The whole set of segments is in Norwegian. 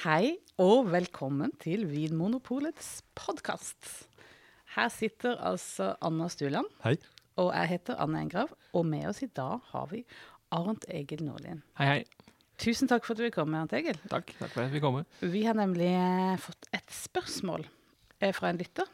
Hei og velkommen til Vinmonopolets podkast. Her sitter altså Anna Stuland, Hei. og jeg heter Anne Engrav. Og med oss i dag har vi Arnt Egil Nordlien. Hei, hei. Tusen takk for at du vil komme, Arnt Egil. Takk, takk for at vi kommer. Vi har nemlig eh, fått et spørsmål eh, fra en lytter.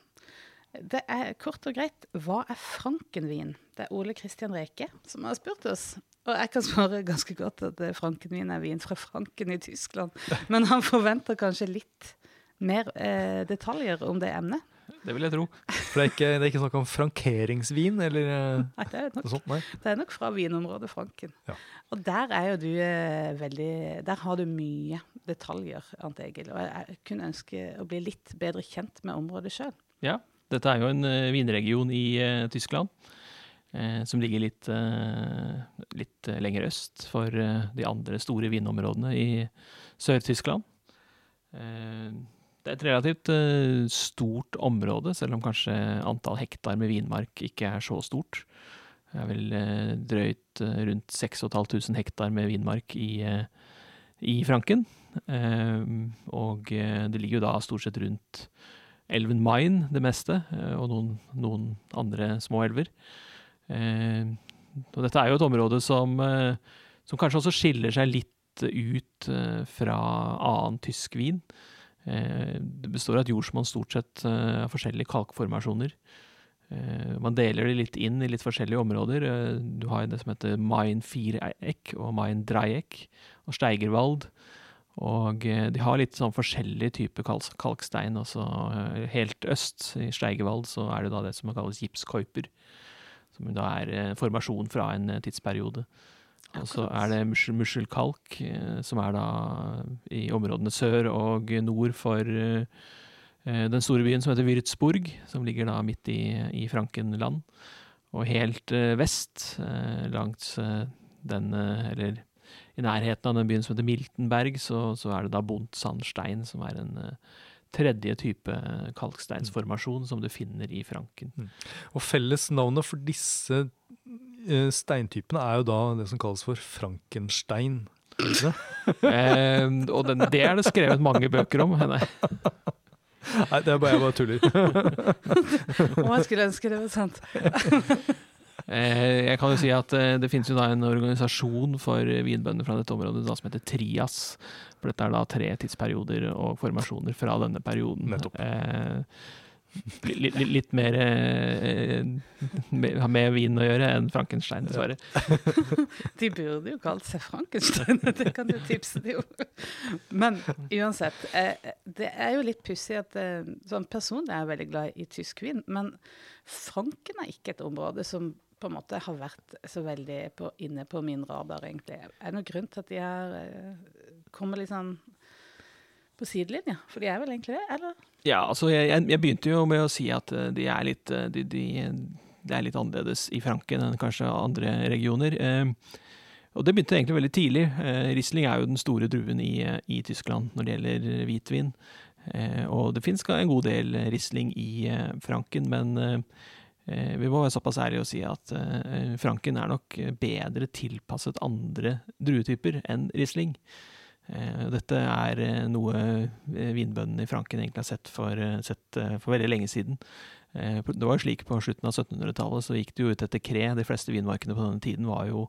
Det er kort og greit hva er Frankenvin? Det er Ole Kristian Reke som har spurt oss. Og jeg kan svare ganske godt at franken Frankenvin er vin fra Franken i Tyskland. Men han forventer kanskje litt mer eh, detaljer om det emnet. Det vil jeg tro. For det er ikke, det er ikke snakk om frankeringsvin eller eh, Nei, det er nok, noe sånt? Nei. det er nok fra vinområdet Franken. Ja. Og der er jo du eh, veldig Der har du mye detaljer, Arnt Egil. Og jeg, jeg kunne ønske å bli litt bedre kjent med området sjøl. Ja, dette er jo en uh, vinregion i uh, Tyskland. Eh, som ligger litt, eh, litt eh, lenger øst for de andre store vinområdene i Sør-Tyskland. Det er et relativt stort område, selv om kanskje antall hektar med vinmark ikke er så stort. Det er vel drøyt rundt 6500 hektar med vinmark i, i Franken. Og det ligger jo da stort sett rundt elven Main, det meste, og noen, noen andre små elver. Eh, og dette er jo et område som, eh, som kanskje også skiller seg litt ut eh, fra annen tysk vin. Det består av et jordsmonn stort sett har forskjellige kalkformasjoner. Man deler det litt inn i litt forskjellige områder. Du har det som heter Main Viereck og Main Dreieck og Steigerwald. Og de har litt sånn forskjellig type kalkstein. Også helt øst, i Steigerwald, så er det da det som kalles gipskoiper. Som da er en formasjon fra en eh, tidsperiode. Og så er det musselkalk, eh, som er da i områdene sør og nord for eh, eh, den store byen som heter Würzburg, som ligger da midt i, i Frankenland. Og helt eh, vest, eh, langs eh, den eh, Eller i nærheten av den byen som heter Miltenberg, så, så er det da Buntsandstein, som er en eh, tredje type eh, kalksteinsformasjon som du finner i Franken. Og fellesnavnet for disse eh, steintypene er jo da det som kalles for Frankenstein. eh, og den, det er det skrevet mange bøker om. Nei. Nei, det er bare jeg bare tuller. Om jeg skulle ønske det var sant. Eh, jeg kan jo si at eh, det finnes jo da en organisasjon for vinbønder fra dette området da, som heter Trias. For dette er da tre tidsperioder og formasjoner fra denne perioden. Nettopp. Eh, li, li, litt mer eh, med, har med vin å gjøre enn Frankenstein, dessverre. De burde jo kalt seg Frankenstein, det kan du tipse dem om. Men uansett, eh, det er jo litt pussig at eh, sånn Personlig er jeg veldig glad i tysk vin, men Franken er ikke et område som på en måte har vært så veldig på, inne på min radar, egentlig. Er det noen grunn til at de her eh, kommer litt sånn på sidelinja? For de er vel egentlig det, eller? Ja, altså jeg, jeg, begynte jo med å si at eh, de er litt, de, de, de, er litt annerledes i Franken enn kanskje andre regioner. Eh, og det begynte egentlig veldig tidlig. Eh, Riesling er jo den store druen i, eh, i Tyskland når det gjelder hvitvin. Eh, og det finnes en god del Riesling i eh, Franken, men eh, eh, vi må være såpass ærlige og si at eh, Franken er nok bedre tilpasset andre druetyper enn Riesling. Eh, Dette er eh, noe eh, vinbøndene i Franken egentlig har sett for, eh, sett eh, for veldig lenge siden. Eh, Det var jo slik På slutten av 1700-tallet så gikk det jo ut etter kre. De fleste vinmarkene på denne tiden var jo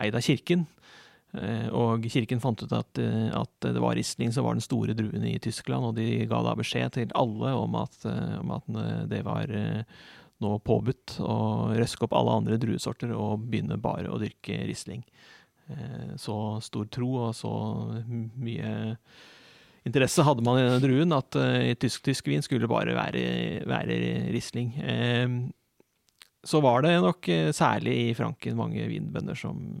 eid av kirken. Eh, Og kirken fant ut at, eh, at det var Riesling som var den store druen i Tyskland, og de ga da beskjed til alle om at, eh, om at eh, det var eh, nå påbudt å røske opp alle andre druesorter og begynne bare å dyrke Riesling. Eh, Så stor tro og så mye interesse hadde man i denne druen at eh, tysk-tysk vin skulle bare være, være Riesling. Eh, Så var det nok eh, særlig i Franken mange vinbønder som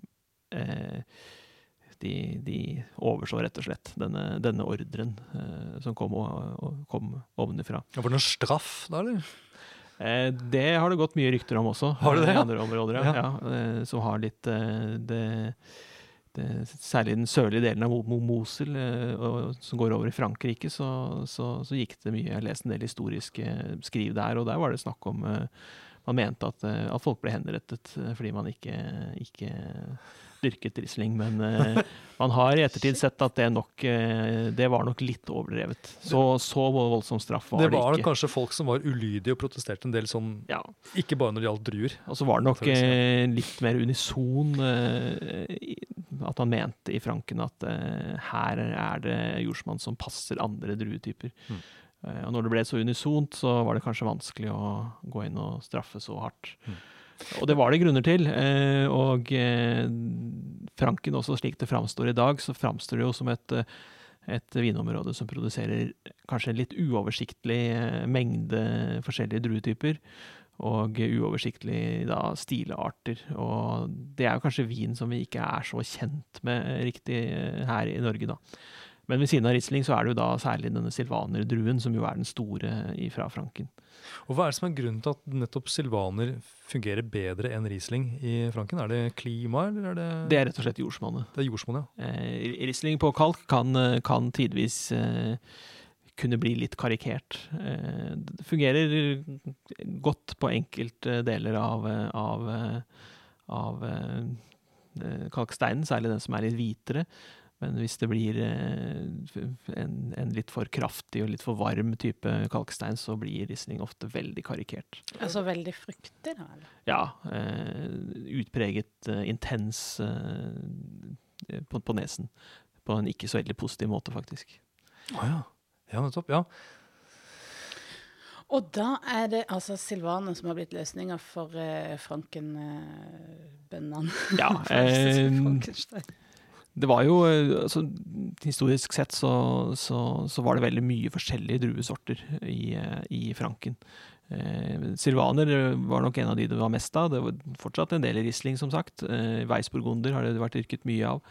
eh, de, de overså rett og slett denne, denne ordren eh, som kom, kom ovenfra. Var det noen straff da, eller? Eh, det har det gått mye rykter om også. Har det det, eh. I andre områder, ja. Ja. eh, som har litt eh, det, det, Særlig den sørlige delen av Mo- Mo- Mosel, eh, og, som går over i Frankrike, så, så, så gikk det mye Jeg har lest en del historiske skriv der, og der var det snakk om eh, Man mente at, eh, at folk ble henrettet eh, fordi man ikke, ikke styrket Riesling, men eh, man har i ettertid sett at det, nok, eh, det var nok litt overdrevet. Så, så voldsom straff var Det ikke. det, var kanskje folk som var ulydige og protesterte en del sånn, Ja, ikke bare når det gjaldt druer. Og så var det nok ja. eh, litt mer unison at man mente i Franken at her er det jordsmonn som passer andre druetyper. Mm. Og når det ble så unisont, så var det kanskje vanskelig å gå inn og straffe så hardt. Mm. Og det var det grunner til. Eh, og eh, Franken også, slik det framstår i dag, så framstår det jo som et, eh, et vinområde som produserer kanskje en litt uoversiktlig mengde forskjellige druetyper og uoversiktlig da stilarter. Og det er jo kanskje vin som vi ikke er så kjent med riktig her i Norge, da. Men ved siden av Riesling så er det jo da særlig denne silvanerdruen, som jo er den store fra Franken. Og Hva er det som er grunnen til at nettopp silvaner fungerer bedre enn Riesling i Franken? Er det klima, eller er det Det er rett og slett jordsmonnet. det er jordsmonnet, ja? Eh, Riesling på kalk kan, eh, kan tidvis eh, kunne bli litt karikert. Eh, det fungerer godt på enkelte deler av, eh, av, av kalksteinen, særlig den som er litt hvitere. Men hvis det blir eh, en, en litt for kraftig og litt for varm type kalkstein, så blir risling ofte veldig karikert. Altså veldig fruktig, da? eller? Ja, eh, utpreget eh, intens eh, på, på nesen. På en ikke så veldig positiv måte, faktisk. Å ja. Ja, nettopp. Ja. Og da er det altså Silvane som har blitt løsninga for eh, frankenbøndene. Ja, eh, Frankenstein. Det var jo eh, altså, Historisk sett så, så, så var det veldig mye forskjellige druesorter i, eh, i Franken. Eh, Silvaner var nok en av de det var mest av. Det var fortsatt en del i Riesling, som sagt. Eh, Weissburgunder har det vært dyrket mye av.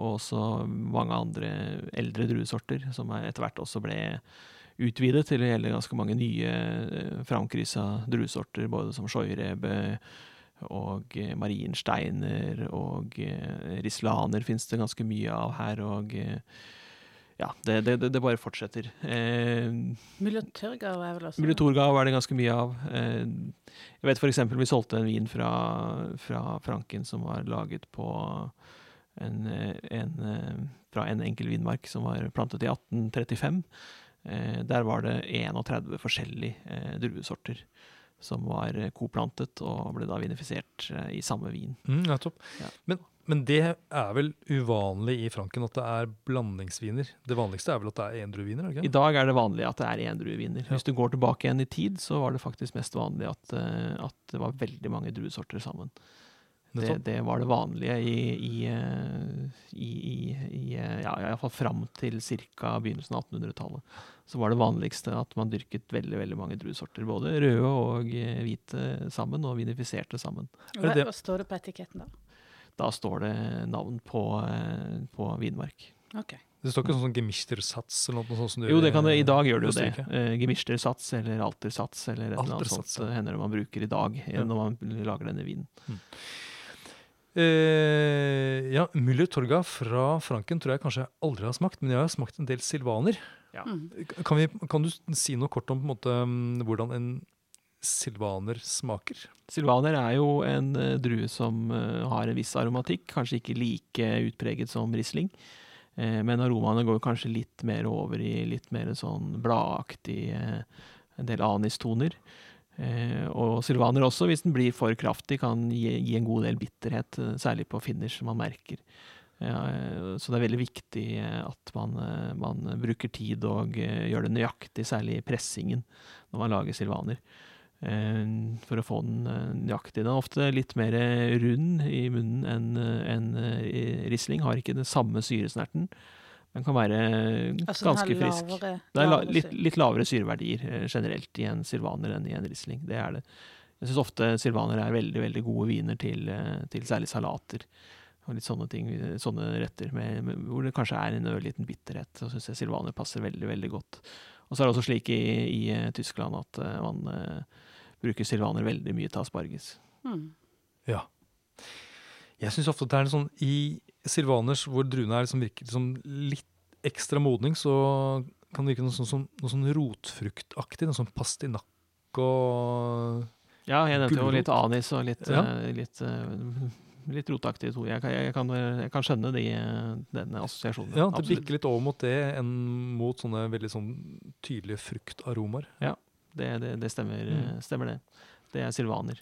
Og også mange andre eldre druesorter, som er- etter hvert også ble utvidet til å gjelde ganske mange nye eh, framkryssa druesorter, både som Scheurebe og eh, Mariensteiner og eh, Rislaner finnes det ganske mye av her. Og eh, ja, det, det, det- bare fortsetter. Eh, Muliaturgau er vel også Mulitorgau er det ganske mye av. Eh, Jeg vet eksempel vi solgte en vin fra, fra Franken som var laget på en, en, fra en enkel vinmark som var plantet i 1835. Eh, Der var det 31 forskjellige eh, druesorter som var eh, koplantet og ble da vinifisert eh, i samme vin. Mm, nettopp. Ja. Men, men det er vel uvanlig i Franken at det er blandingsviner? Det vanligste er vel at det er endrueviner? er det I dag er det vanlig at det er endrueviner. Ja. Hvis du går tilbake igjen i tid, så var det faktisk mest vanlig at, eh, at det var veldig mange druesorter sammen. Det, det var det vanlige i, i, i, i, i ja, iallfall fram til ca. begynnelsen av 1800-tallet. Så var det vanligste at man dyrket veldig veldig mange druesorter. Både røde og eh, hvite sammen, og vinifiserte sammen. Hva, Er hva står det på etiketten da? Da står det navn på, eh, på vinmark. Okay. Det står ikke sånn, sånn gemishtersats eller noe sånt som du Jo, det kan det, i dag gjør det jo det. Uh, gemistersats eller altersats eller et eller annet sånt ja. hender det man bruker i dag Ja. når man lager denne vinen. Eh, ja, Müller Torga fra Franken tror jeg kanskje jeg aldri har smakt, men jeg har smakt en del silvaner. Ja. Mm. Kan, vi, kan du si noe kort om på en måte, mm, hvordan en silvaner smaker? Silvaner er jo en uh, drue som uh, har en viss aromatikk, kanskje ikke like utpreget som Riesling. Uh, men aromaene går kanskje litt mer over i litt mer sånn bladaktig, en del anistoner. Eh, og silvaner også, hvis den blir for kraftig, kan gi, gi en god del bitterhet, særlig på finish, som man merker. Eh, så det er veldig viktig eh, at man, eh, man bruker tid og gjør det nøyaktig, særlig i pressingen, når man lager silvaner for å få den nøyaktig. Den er ofte litt mer rund i munnen enn en risling. Har ikke den samme syresnerten, Den kan være Altså ganske frisk. lavere, Det er la, litt, litt lavere syreverdier generelt i en silvaner enn i en risling. Det er det. Jeg syns ofte silvaner er veldig veldig gode viner til, til særlig salater. Og litt sånne ting, sånne retter med, med, hvor det kanskje er en ørliten bitterhet. Så syns jeg silvaner passer veldig veldig godt. Og så er det også slik i, i eh, Tyskland at eh, man uh, bruker silvaner veldig mye til asparges. Mm. Ja. Jeg syns ofte at det er en sånn I silvaners hvor druene er liksom virker liksom litt ekstra modning, så kan det virke noe sånn, sånn, noe sånn rotfruktaktig. Noe sånn pastinakk og Ja, jeg nevnte jo litt anis og litt, Ja. uh, litt eh, litt roteaktig. tror Jeg, jeg, kan- jeg, kan, skjønne de, denne assosiasjonen. Ja, det bikker litt over mot det enn mot sånne veldig sånn tydelige fruktaromaer. Det, det, det stemmer, Mm. stemmer det. Det er silvaner.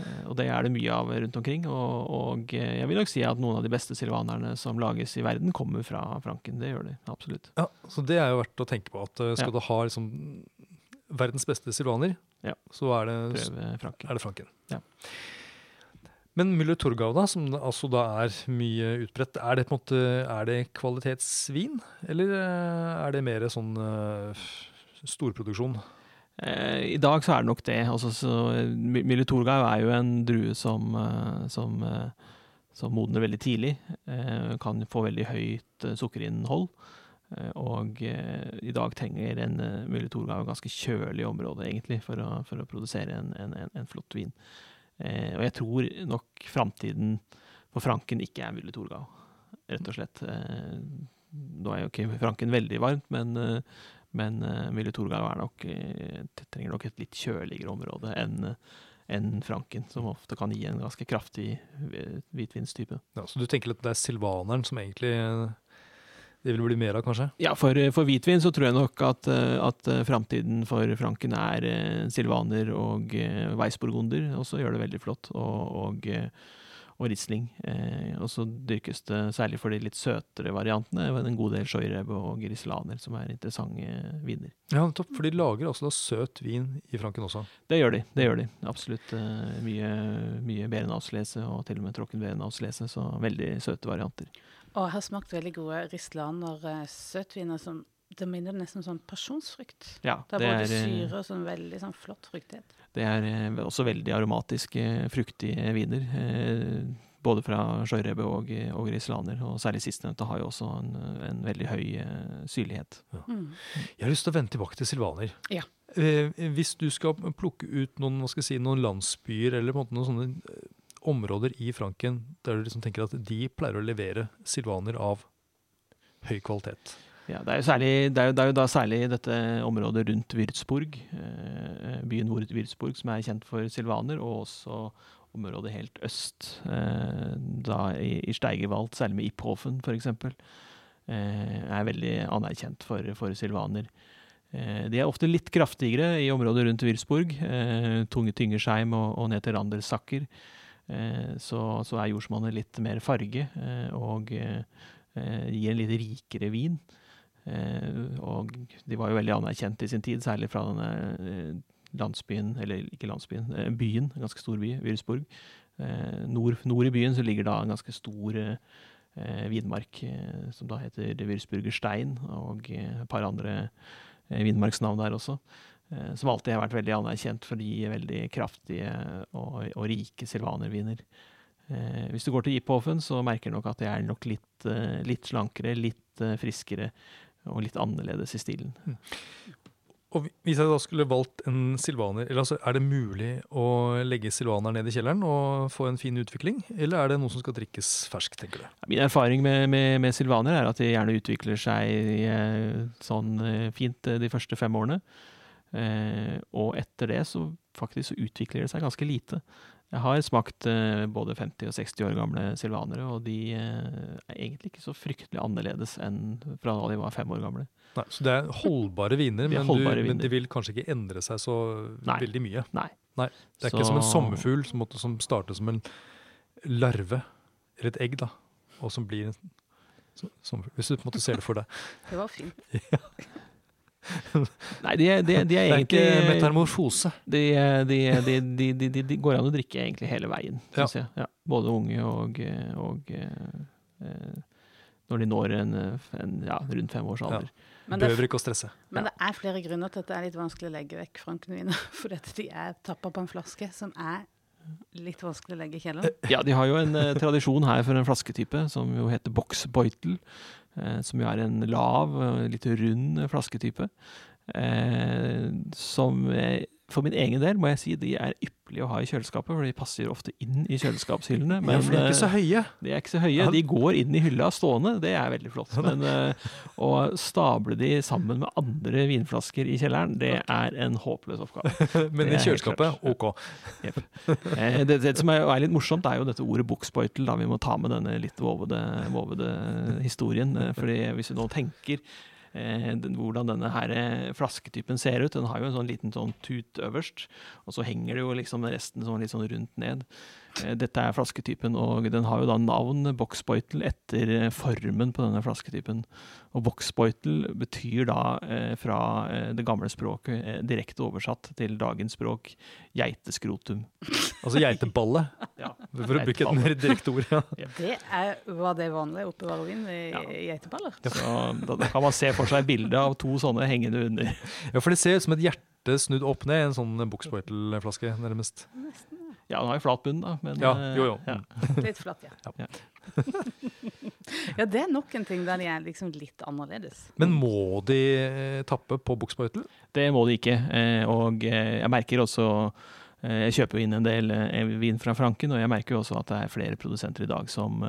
Eh, Og det er det mye av rundt omkring. Og, og eh, jeg vil nok si at noen av de beste silvanerne som lages i verden, kommer fra Franken. Det gjør de absolutt. Ja, så det er jo verdt å tenke på. at uh, Skal Ja. du ha liksom verdens beste silvaner, Ja. så er det, Franken. er det Franken. Ja. Men Müller Torgau, da, som altså da er mye utbredt, er det på en måte er det kvalitetsvin? Eller eh, er det mer sånn uh, storproduksjon? Eh, I dag så er det nok det. Altså, Müller Torgau er jo en drue som, som, som modner veldig tidlig. Kan få veldig høyt sukkerinnhold. Og i dag trenger en Müller Torgau ganske kjølig område, egentlig, for å, for å produsere en, en, en flott vin. Eh, Og jeg tror nok framtiden for Franken ikke er Mille Torgau, rett og slett. Eh, Nå er jo ikke Franken veldig varmt, men eh, men Mille Torgau nok, trenger nok et litt kjøligere område enn enn Franken, som ofte kan gi en ganske kraftig hvitvinstype. Ja, så du tenker at det er silvaneren som egentlig det vil bli mer av, kanskje? Ja, for, for hvitvin så tror jeg nok at, eh, at eh, framtiden for Franken er eh, silvaner og weissburgunder, og så gjør det veldig flott, og, og, og Riesling. Og så dyrkes det særlig for de litt søtere variantene, en god del Scheurebe og Grislaner, som er interessante viner. Ja, topp, for de lager altså da søt vin i Franken også. Det gjør de. det gjør de. Absolutt mye, mye Berenauslese, og til og med Tråkken Berenauslese, så veldig søte varianter. Og jeg har smakt veldig gode Rislaner eh, søtviner som Det minner nesten sånn pasjonsfrukt. Ja, Det er det både er, både syre og sånn veldig sånn flott fruktighet. det er eh, også veldig aromatiske, fruktige viner. eh, Både fra Scheurebe og, og rislaner. og særlig sistnevnte har jo også en, en veldig høy eh, syrlighet. Mm. Jeg har lyst til å vende tilbake til silvaner. Ja. Eh, hvis du skal plukke ut noen, hva skal jeg si, noen landsbyer eller på en måte noen sånne eh, områder i Franken der du liksom tenker at de pleier å levere silvaner av høy kvalitet. Ja, det, er særlig, det, er jo, det er jo da særlig dette området rundt Würzburg, eh, byen Würzburg, som er kjent for silvaner, og også området helt øst, eh, da i, i Steigerwald, særlig med Iphofen f.eks., eh, er veldig anerkjent for, for silvaner. Eh, de er ofte litt kraftigere i området rundt Würzburg, eh, tunge Tyngersheim og, og ned til Randersacker. Eh, så, så er jordsmonnet litt mer farge, eh, og eh, gir en litt rikere vin. Og de var jo veldig anerkjent i sin tid, særlig fra denne landsbyen, eller ikke landsbyen, byen, en ganske stor by, Würzburg. Nord, nord i byen så ligger da en ganske stor eh, vinmark eh, som da heter Würzburger Stein, og eh, et par andre eh, vinmarksnavn der også. Eh, som alltid har vært veldig anerkjent for de veldig kraftige og, og rike silvanerviner. Eh, hvis du går til Iphofen, så merker du nok at det er nok litt, eh, litt slankere, litt eh, friskere og litt annerledes i stilen. Og hvis jeg da skulle valgt en silvaner, eller altså, er det mulig å legge silvaner ned i kjelleren og få en fin utvikling, eller er det noe som skal drikkes ferskt, tenker du? Min erfaring med, med, med silvaner er at de gjerne utvikler seg sånn fint de første fem årene. Eh, og etter det så faktisk så utvikler det seg ganske lite. Jeg har smakt eh, både 50 og 60 år gamle silvanere, og de eh, er egentlig ikke så fryktelig annerledes enn fra da de var fem år gamle. Nei, så det er holdbare viner, er men, holdbare du, men de vil kanskje ikke endre seg så Nei. veldig mye. Nei. Nei, Det er ikke som en sommerfugl som, måtte, som starter som en larve, eller et egg, da, og som blir en sommerfugl. Hvis du på en måte ser det for deg. Det var fint. Nei, de, de, de, er- de er Det er ikke metamorfose. De, de, de, de, de, de, de går an å drikke egentlig hele veien, Ja. jeg. Ja, både unge og, og eh, eh, når de når en, en ja, rundt fem års alder. Men det, Behøver ikke å stresse. men det er flere grunner til at det er litt vanskelig å legge vekk frankenviner. For at de er tappa på en flaske som er litt vanskelig å legge i kjelleren. Ja, de har jo en eh, tradisjon her for en flasketype som jo heter boxbeutel. Eh, som jo er en lav, eh, litt rund eh, flasketype. Eh, som eh, for min egen del må jeg si de er ypperlige å ha i kjøleskapet, for de passer ofte inn i kjøleskapshyllene. Men, ja, de er ikke så eh, høye. de er ikke så høye. De går inn i hylla stående, det er veldig flott. Men eh, å stable de sammen med andre vinflasker i kjelleren, det er en håpløs oppgave. Men i kjøleskapet, ok. Jepp. Eh, det, det som er, litt morsomt, er jo dette ordet buksbeutel. Vi må ta med denne litt vovede, vovede historien. Fordi hvis vi nå tenker den, hvordan denne her eh, flasketypen ser ut Den har jo en sånn liten sånn tut øverst, og så henger det jo liksom resten sånn litt sånn rundt ned. Eh, Dette er flasketypen, og den har jo da navn boksbeutel etter formen på denne flasketypen. Og boksbeutel betyr da eh, fra eh, det gamle språket, direkte oversatt til dagens språk, geiteskrotum. Altså geiteballe, Ja. for å bruke et mer direkte ord. Ja. Det er, var det vanlig oppe i Ja. geiteballer? Så da, da kan man se for seg bildet av to sånne hengende under. ja, for det ser ut som et hjerte snudd opp ned i en sånn Buxboitel-flaske, nærmest. Ja, den har jo flat bunn, da. Men, Ja, eh, jo, jo. ja. Litt flatt, ja. Ja. ja, det er nok en ting der de er liksom litt annerledes. Men må de eh, tappe på buksbøytel? Det må de ikke. eh, Og jeg merker også Jeg kjøper jo inn en del vin fra Franken, og jeg merker jo også at det er flere produsenter i dag som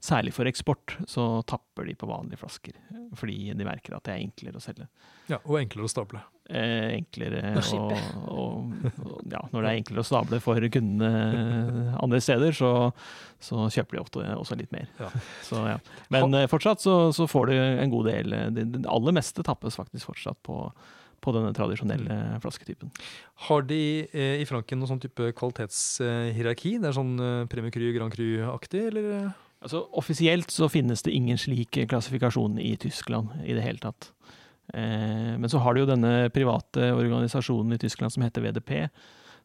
Særlig for eksport så tapper de på vanlige flasker, fordi de merker at det er enklere å selge. Ja, og enklere å stable. Eh, enklere å og, og, ja, Når det er enklere å stable for kundene andre steder, så, så kjøper de ofte også litt mer. Ja. Så, ja. Men eh, fortsatt så, så får du en god del eh, Det, det aller meste tappes faktisk fortsatt på, på denne tradisjonelle flasketypen. Har de eh, i Franken noen sånn type kvalitetshierarki? Det er sånn eh, Premier Cru, Grand Cru-aktig, eller? Altså, offisielt så finnes det ingen slik klassifikasjon i Tyskland i det hele tatt. Eh, men så har du jo denne private organisasjonen i Tyskland som heter VDP,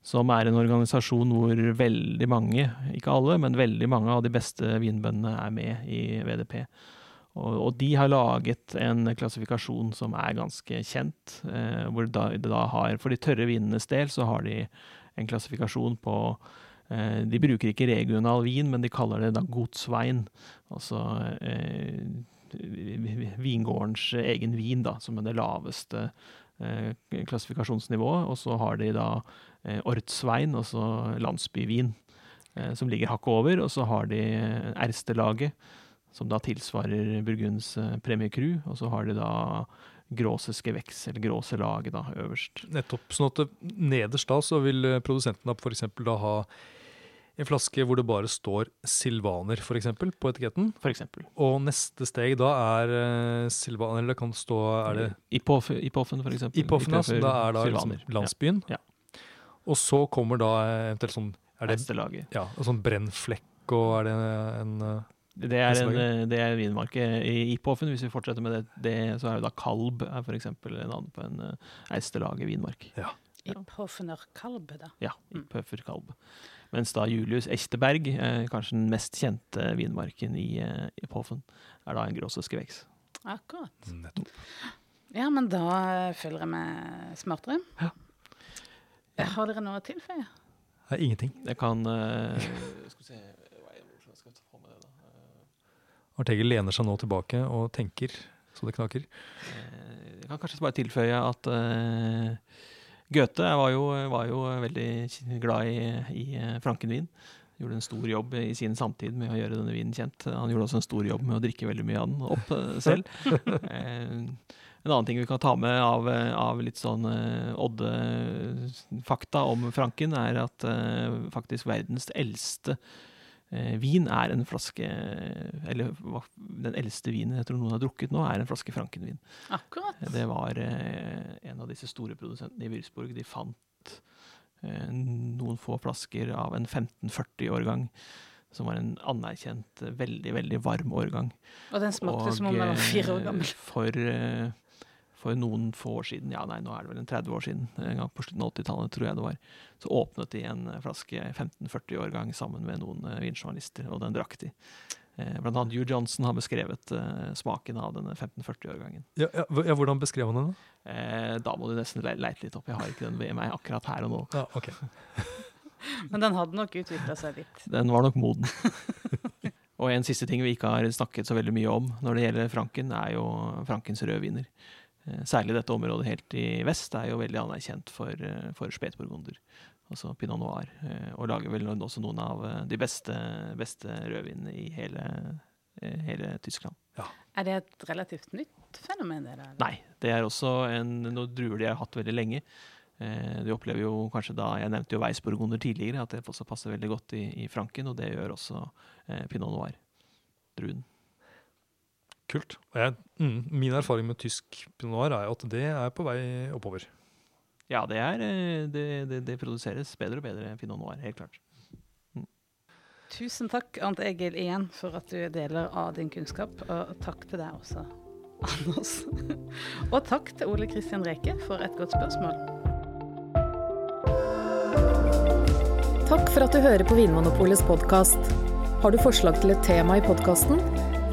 som er en organisasjon hvor veldig mange, ikke alle, men veldig mange av de beste vinbøndene er med i VDP. Og, de har laget en klassifikasjon som er ganske kjent, eh, hvor det da har, for de tørre vinenes del så har de en klassifikasjon på Eh, De bruker ikke regional vin, men de kaller det da godsvein. Altså vingårdens egen vin, da, som er det laveste eh, klassifikasjonsnivået. Og så har de da eh, ortsvein, altså landsbyvin, eh, som ligger hakket over. Og så har de eh, Erstelaget, som da tilsvarer Burgunds eh, Premier Cru. Og så har de da Gråseske Veks, eller Gråselaget, da, øverst. Nettopp. Sånn at nederst da så vil eh, produsenten da f.eks. da ha en flaske hvor det bare står Silvaner for eksempel, på etiketten. For eksempel. Og neste steg da er uh, Silvaner, eller det kan stå er det I Poffen, i Poffen, for eksempel. Ipofen, altså, da er da liksom landsbyen. Ja. Og så kommer da eventuelt sånn Er det Erstelaget. ja, sånn brennflekk, og er det en eh, Det er, en, det er vinmarke i Ipofen. Hvis vi fortsetter med det, det så er jo da Kalb er for eksempel navn på en eistelaget vinmark. I Ja. Pofener Kalb, da. Ja, i Mm. Kalb. Mens da Julius Echteberg, eh, kanskje den mest kjente vinmarken i, eh, i Poffen, er da en gråsøske veks. Akkurat. Nettopp. Ja, men da følger jeg med smartere. Ja. Har dere noe å tilføye? Det er ingenting. Jeg kan uh, Skal se hva er det- hvordan skal jeg få med det, da? Artege lener seg nå tilbake og tenker så det knaker. Eh, Jeg kan kanskje bare tilføye at eh, Goethe var jo, var jo veldig glad i, i eh, frankenvin. Gjorde en stor jobb i sin samtid med å gjøre denne vinen kjent. Han gjorde også en stor jobb med å drikke veldig mye av den opp eh, selv. Eh, en annen ting vi kan ta med av, av litt sånn Odde-fakta om Franken, er at faktisk verdens eldste vin er en flaske Eller den eldste vinen jeg tror noen har drukket nå, er en flaske Frankenvin. Akkurat. Det var eh, en av disse store produsentene i Würzburg. De fant eh, noen få flasker av en 1540-årgang, som var en anerkjent, eh, veldig, veldig varm årgang. Og den smakte som om den var fire år eh, gammel. For, eh, for noen få år siden, ja nei, nå er det vel en 30 år siden, en gang på slutten av 80-tallet, tror jeg det var, så åpnet de en eh, flaske 1540-årgang sammen med noen eh, vinjournalister, og den drakk de. Eh, Blant annet Hugh Johnson har beskrevet uh, smaken av denne 1540-årgangen. Ja, ja, ja, hvordan beskrev han den? da? Eh, da må du nesten le- leite litt opp. Jeg har ikke den ved meg akkurat her og nå. Ja, ok. Men den hadde nok utvikla seg litt. Den var nok moden. og en siste ting vi ikke har snakket så veldig mye om når det gjelder Franken, er jo Frankens rødviner. Eh, særlig dette området helt i vest er jo veldig anerkjent for, eh, for spetburgunder. Altså pinot noir. eh, Og lager vel også noen av de beste, beste rødvinene i hele, hele Tyskland. Er det et relativt nytt fenomen? Det der? Nei, det er også en, noen druer de har hatt veldig lenge. Eh, De opplever jo kanskje da Jeg nevnte jo Weissburgunder tidligere, at det også passer veldig godt i, i Franken, og det gjør også eh, pinot noir-druen. Kult. Og jeg, mm, min erfaring med tysk pinot noir er at det er på vei oppover. Ja, det, er, eh, det, det, det produseres bedre og bedre pinot noir, helt klart. Tusen takk, Arnt Egil, igjen for at du deler av din kunnskap. Og takk til deg også, Anders. og takk til Ole Kristian Reke for et godt spørsmål. Takk for at du hører på Vinmonopolets podkast. Har du forslag til et tema i podkasten?